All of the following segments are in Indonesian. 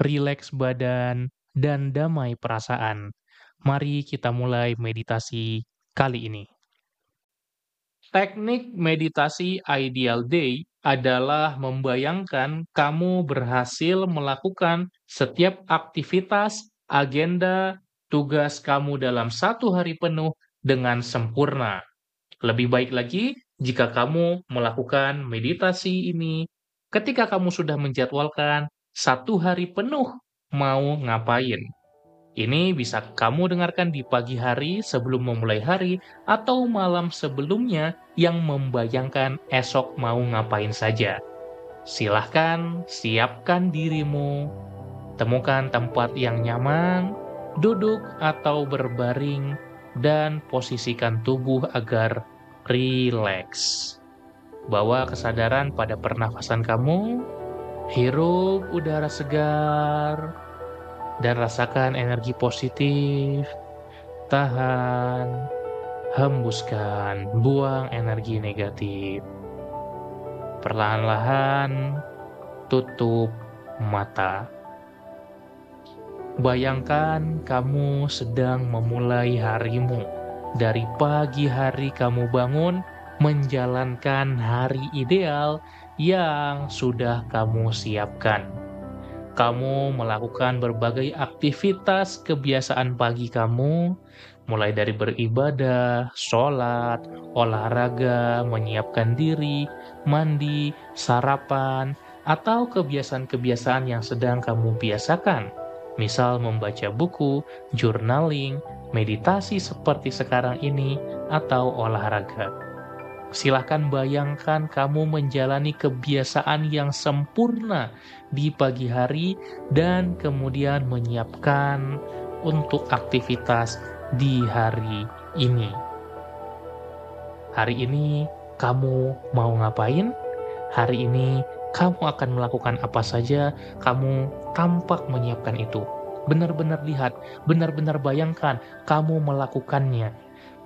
rileks badan, dan damai perasaan. Mari kita mulai meditasi kali ini. Teknik meditasi Ideal Day adalah membayangkan kamu berhasil melakukan setiap aktivitas, agenda, tugas kamu dalam satu hari penuh dengan sempurna. Lebih baik lagi jika kamu melakukan meditasi ini ketika kamu sudah menjadwalkan satu hari penuh mau ngapain. Ini bisa kamu dengarkan di pagi hari sebelum memulai hari atau malam sebelumnya yang membayangkan esok mau ngapain saja. Silahkan siapkan dirimu, temukan tempat yang nyaman, duduk atau berbaring, dan posisikan tubuh agar rileks. Bawa kesadaran pada pernafasan kamu, Hirup udara segar dan rasakan energi positif. Tahan, hembuskan, buang energi negatif. Perlahan-lahan tutup mata. Bayangkan kamu sedang memulai harimu. Dari pagi hari kamu bangun menjalankan hari ideal yang sudah kamu siapkan. Kamu melakukan berbagai aktivitas kebiasaan pagi kamu, mulai dari beribadah, sholat, olahraga, menyiapkan diri, mandi, sarapan, atau kebiasaan-kebiasaan yang sedang kamu biasakan. Misal membaca buku, journaling, meditasi seperti sekarang ini, atau olahraga. Silahkan bayangkan kamu menjalani kebiasaan yang sempurna di pagi hari dan kemudian menyiapkan untuk aktivitas di hari ini. Hari ini kamu mau ngapain? Hari ini kamu akan melakukan apa saja? Kamu tampak menyiapkan itu. Benar-benar lihat, benar-benar bayangkan kamu melakukannya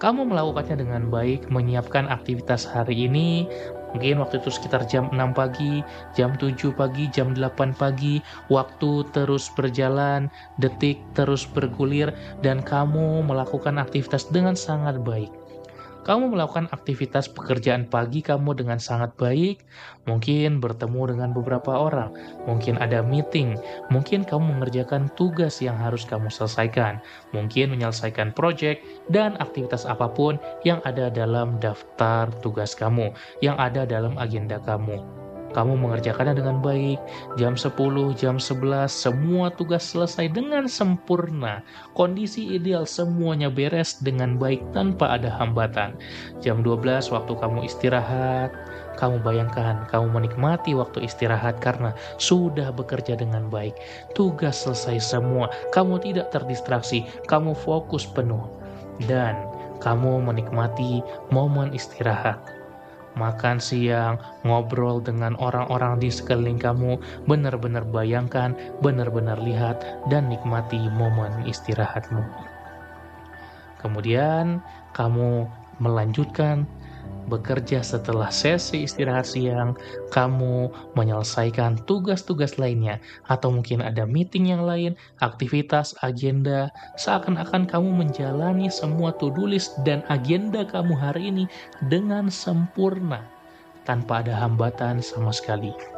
kamu melakukannya dengan baik, menyiapkan aktivitas hari ini, mungkin waktu itu sekitar jam 6 pagi, jam 7 pagi, jam 8 pagi, waktu terus berjalan, detik terus bergulir, dan kamu melakukan aktivitas dengan sangat baik. Kamu melakukan aktivitas pekerjaan pagi kamu dengan sangat baik, mungkin bertemu dengan beberapa orang, mungkin ada meeting, mungkin kamu mengerjakan tugas yang harus kamu selesaikan, mungkin menyelesaikan proyek dan aktivitas apa pun yang ada dalam daftar tugas kamu, yang ada dalam agenda kamu kamu mengerjakannya dengan baik, jam 10, jam 11, semua tugas selesai dengan sempurna. Kondisi ideal semuanya beres dengan baik tanpa ada hambatan. Jam 12 waktu kamu istirahat, kamu bayangkan kamu menikmati waktu istirahat karena sudah bekerja dengan baik. Tugas selesai semua, kamu tidak terdistraksi, kamu fokus penuh. Dan kamu menikmati momen istirahat makan siang, ngobrol dengan orang-orang di sekeliling kamu, benar-benar bayangkan, benar-benar lihat, dan nikmati momen istirahatmu. Kemudian kamu melanjutkan bekerja setelah sesi istirahat siang, kamu menyelesaikan tugas-tugas lainnya, atau mungkin ada meeting yang lain, aktivitas, agenda, seakan-akan kamu menjalani semua to-do list dan agenda kamu hari ini dengan sempurna, tanpa ada hambatan sama sekali.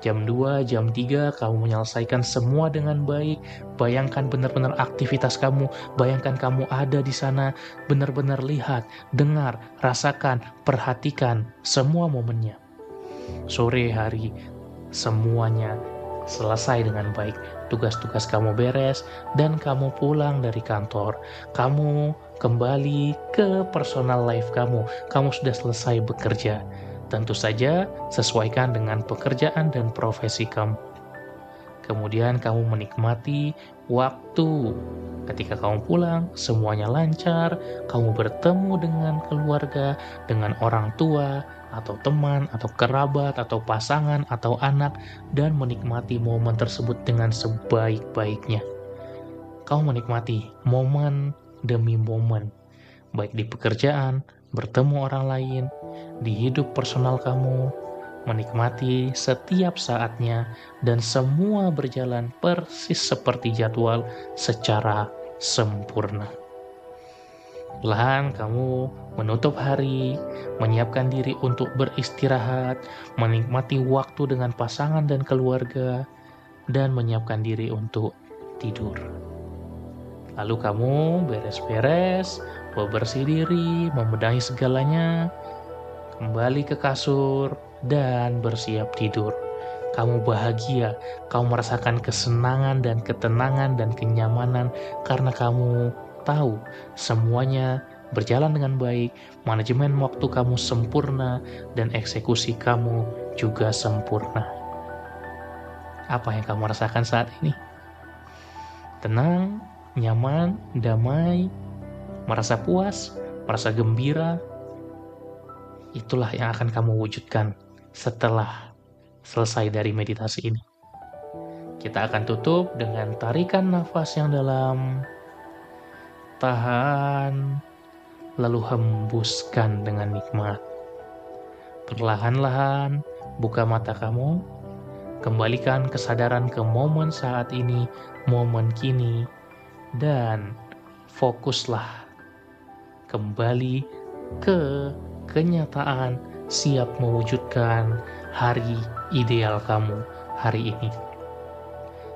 Jam 2, jam 3 kamu menyelesaikan semua dengan baik. Bayangkan benar-benar aktivitas kamu, bayangkan kamu ada di sana, benar-benar lihat, dengar, rasakan, perhatikan semua momennya. Sore hari semuanya selesai dengan baik. Tugas-tugas kamu beres dan kamu pulang dari kantor. Kamu kembali ke personal life kamu. Kamu sudah selesai bekerja Tentu saja sesuaikan dengan pekerjaan dan profesi kamu. Kemudian kamu menikmati waktu. Ketika kamu pulang, semuanya lancar, kamu bertemu dengan keluarga, dengan orang tua, atau teman, atau kerabat, atau pasangan, atau anak, dan menikmati momen tersebut dengan sebaik-baiknya. Kamu menikmati momen demi momen, baik di pekerjaan, bertemu orang lain, di hidup personal kamu, menikmati setiap saatnya, dan semua berjalan persis seperti jadwal secara sempurna. Lahan kamu menutup hari, menyiapkan diri untuk beristirahat, menikmati waktu dengan pasangan dan keluarga, dan menyiapkan diri untuk tidur. Lalu kamu beres-beres, bebersih diri, membenahi segalanya, kembali ke kasur, dan bersiap tidur. Kamu bahagia, kamu merasakan kesenangan dan ketenangan dan kenyamanan karena kamu tahu semuanya berjalan dengan baik, manajemen waktu kamu sempurna, dan eksekusi kamu juga sempurna. Apa yang kamu rasakan saat ini? Tenang, nyaman, damai, merasa puas, merasa gembira. Itulah yang akan kamu wujudkan setelah selesai dari meditasi ini. Kita akan tutup dengan tarikan nafas yang dalam, tahan, lalu hembuskan dengan nikmat. Perlahan-lahan buka mata kamu, kembalikan kesadaran ke momen saat ini, momen kini, dan fokuslah kembali ke kenyataan siap mewujudkan hari ideal kamu hari ini.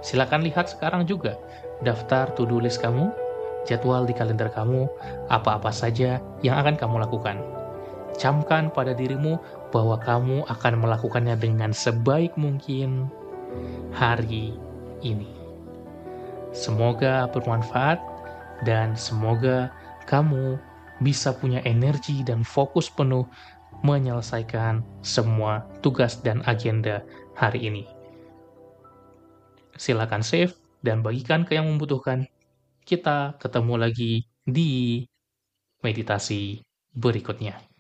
Silakan lihat sekarang juga daftar to-do list kamu, jadwal di kalender kamu, apa-apa saja yang akan kamu lakukan. Camkan pada dirimu bahwa kamu akan melakukannya dengan sebaik mungkin hari ini. Semoga bermanfaat dan semoga kamu bisa punya energi dan fokus penuh menyelesaikan semua tugas dan agenda hari ini. Silakan save dan bagikan ke yang membutuhkan. Kita ketemu lagi di meditasi berikutnya.